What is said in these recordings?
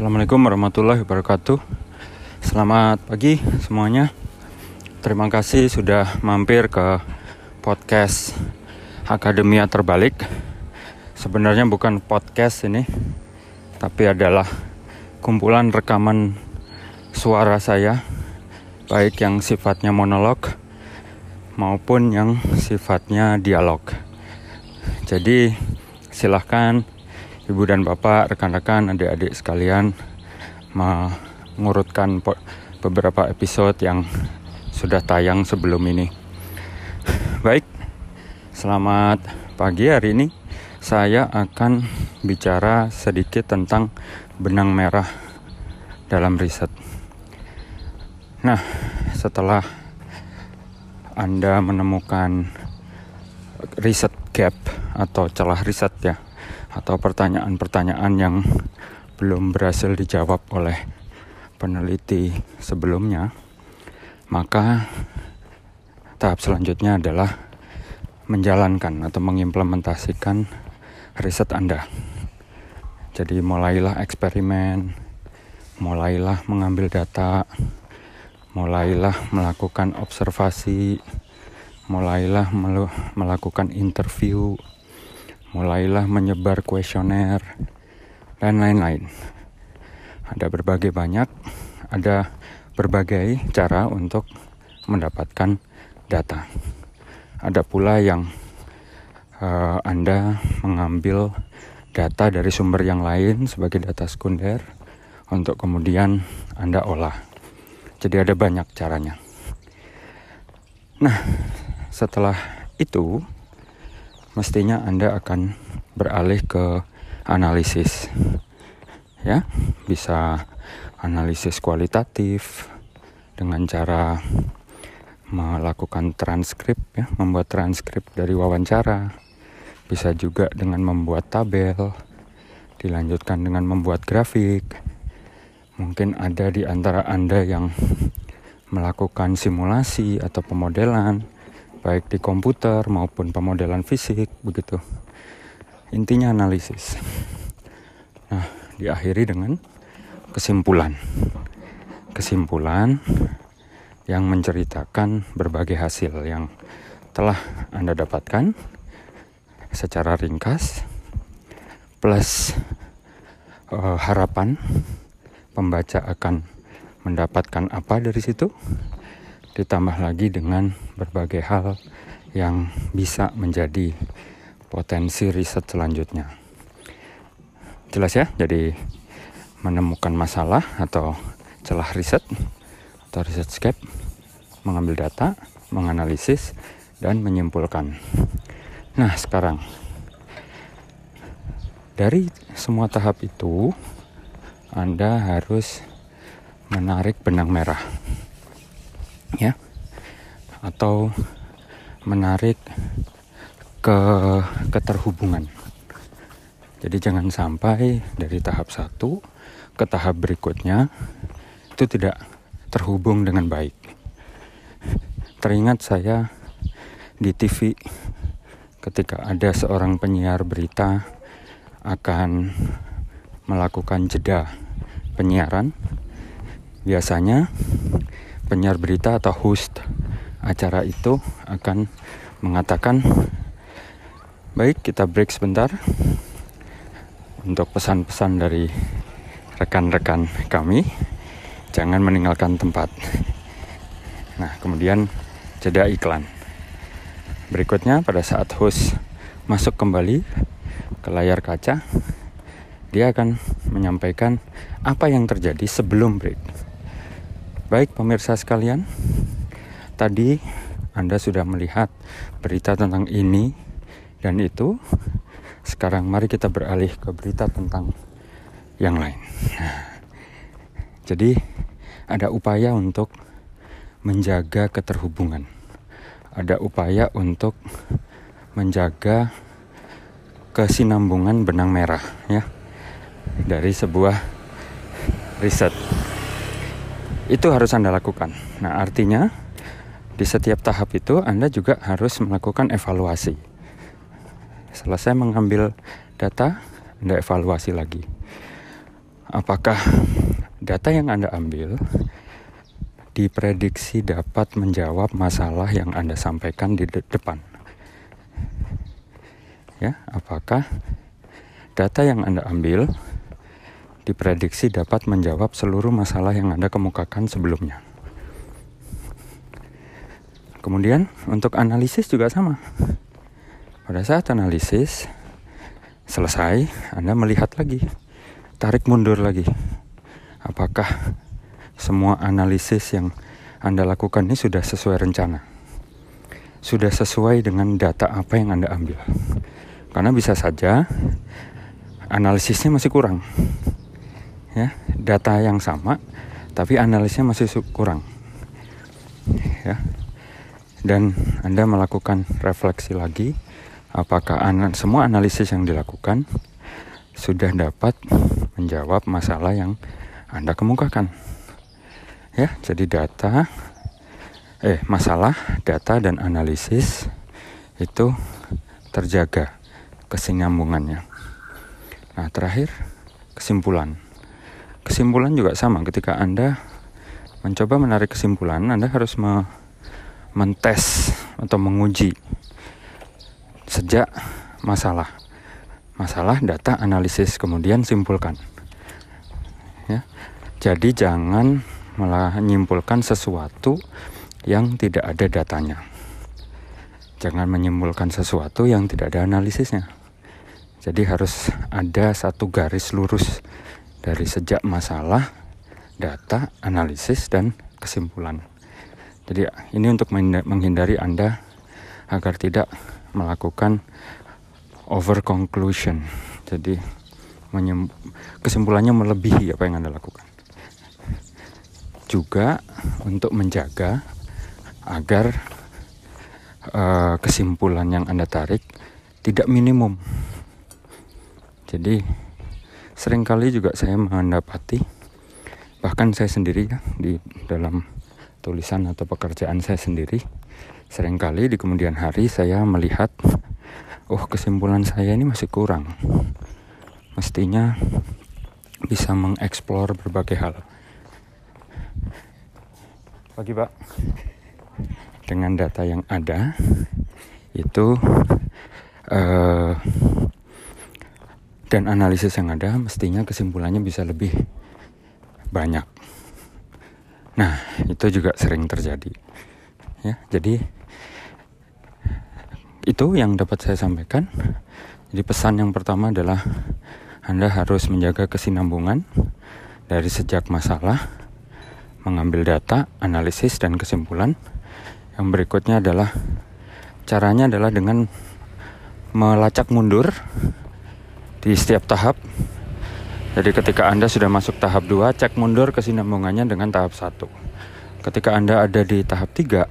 Assalamualaikum warahmatullahi wabarakatuh. Selamat pagi semuanya. Terima kasih sudah mampir ke podcast Akademia Terbalik. Sebenarnya bukan podcast ini, tapi adalah kumpulan rekaman suara saya, baik yang sifatnya monolog maupun yang sifatnya dialog. Jadi silahkan ibu dan bapak, rekan-rekan, adik-adik sekalian mengurutkan beberapa episode yang sudah tayang sebelum ini. Baik, selamat pagi hari ini. Saya akan bicara sedikit tentang benang merah dalam riset. Nah, setelah Anda menemukan riset gap atau celah riset ya, atau pertanyaan-pertanyaan yang belum berhasil dijawab oleh peneliti sebelumnya, maka tahap selanjutnya adalah menjalankan atau mengimplementasikan riset Anda. Jadi mulailah eksperimen, mulailah mengambil data, mulailah melakukan observasi, mulailah melakukan interview, mulailah menyebar kuesioner dan lain-lain. Ada berbagai banyak, ada berbagai cara untuk mendapatkan data. Ada pula yang uh, Anda mengambil data dari sumber yang lain sebagai data sekunder untuk kemudian Anda olah. Jadi ada banyak caranya. Nah, setelah itu mestinya Anda akan beralih ke analisis. Ya, bisa analisis kualitatif dengan cara melakukan transkrip ya, membuat transkrip dari wawancara. Bisa juga dengan membuat tabel, dilanjutkan dengan membuat grafik. Mungkin ada di antara Anda yang melakukan simulasi atau pemodelan baik di komputer maupun pemodelan fisik begitu. Intinya analisis. Nah, diakhiri dengan kesimpulan. Kesimpulan yang menceritakan berbagai hasil yang telah Anda dapatkan secara ringkas plus uh, harapan pembaca akan mendapatkan apa dari situ ditambah lagi dengan berbagai hal yang bisa menjadi potensi riset selanjutnya. Jelas ya? Jadi menemukan masalah atau celah riset atau riset scape, mengambil data, menganalisis, dan menyimpulkan. Nah, sekarang dari semua tahap itu Anda harus menarik benang merah ya atau menarik ke keterhubungan. Jadi jangan sampai dari tahap satu ke tahap berikutnya itu tidak terhubung dengan baik. Teringat saya di TV ketika ada seorang penyiar berita akan melakukan jeda penyiaran. Biasanya penyiar berita atau host acara itu akan mengatakan baik kita break sebentar untuk pesan-pesan dari rekan-rekan kami. Jangan meninggalkan tempat. Nah kemudian jeda iklan. Berikutnya pada saat host masuk kembali ke layar kaca dia akan menyampaikan apa yang terjadi sebelum break Baik pemirsa sekalian, tadi Anda sudah melihat berita tentang ini dan itu. Sekarang mari kita beralih ke berita tentang yang lain. jadi ada upaya untuk menjaga keterhubungan. Ada upaya untuk menjaga kesinambungan benang merah ya dari sebuah riset itu harus Anda lakukan. Nah, artinya di setiap tahap itu Anda juga harus melakukan evaluasi. Selesai mengambil data, Anda evaluasi lagi. apakah data yang Anda ambil diprediksi dapat menjawab masalah yang Anda sampaikan di de depan. Ya, apakah data yang Anda ambil diprediksi dapat menjawab seluruh masalah yang Anda kemukakan sebelumnya. Kemudian untuk analisis juga sama. Pada saat analisis selesai, Anda melihat lagi, tarik mundur lagi. Apakah semua analisis yang Anda lakukan ini sudah sesuai rencana? Sudah sesuai dengan data apa yang Anda ambil? Karena bisa saja analisisnya masih kurang. Ya, data yang sama tapi analisisnya masih kurang. Ya, dan Anda melakukan refleksi lagi apakah an semua analisis yang dilakukan sudah dapat menjawab masalah yang Anda kemukakan. Ya, jadi data eh masalah, data dan analisis itu terjaga kesinambungannya. Nah, terakhir kesimpulan. Kesimpulan juga sama. Ketika Anda mencoba menarik kesimpulan, Anda harus me mentes atau menguji sejak masalah. Masalah data analisis kemudian simpulkan. Ya. Jadi jangan malah menyimpulkan sesuatu yang tidak ada datanya. Jangan menyimpulkan sesuatu yang tidak ada analisisnya. Jadi harus ada satu garis lurus dari sejak masalah data analisis dan kesimpulan jadi ini untuk menghindari Anda agar tidak melakukan over conclusion. Jadi kesimpulannya melebihi apa yang Anda lakukan. Juga untuk menjaga agar uh, kesimpulan yang Anda tarik tidak minimum. Jadi sering kali juga saya mendapati bahkan saya sendiri ya di dalam tulisan atau pekerjaan saya sendiri sering kali di kemudian hari saya melihat oh kesimpulan saya ini masih kurang. Mestinya bisa mengeksplor berbagai hal. Pagi pak. Dengan data yang ada itu uh, dan analisis yang ada mestinya kesimpulannya bisa lebih banyak Nah, itu juga sering terjadi. Ya, jadi itu yang dapat saya sampaikan. Jadi pesan yang pertama adalah Anda harus menjaga kesinambungan dari sejak masalah, mengambil data, analisis dan kesimpulan. Yang berikutnya adalah caranya adalah dengan melacak mundur di setiap tahap jadi ketika Anda sudah masuk tahap 2, cek mundur kesinambungannya dengan tahap 1. Ketika Anda ada di tahap 3,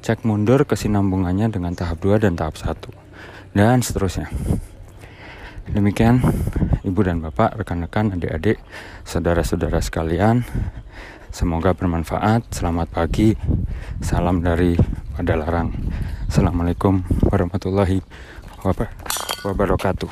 cek mundur kesinambungannya dengan tahap 2 dan tahap 1. Dan seterusnya. Demikian Ibu dan Bapak, rekan-rekan, adik-adik, saudara-saudara sekalian. Semoga bermanfaat. Selamat pagi. Salam dari Padalarang. Assalamualaikum warahmatullahi wabarakatuh.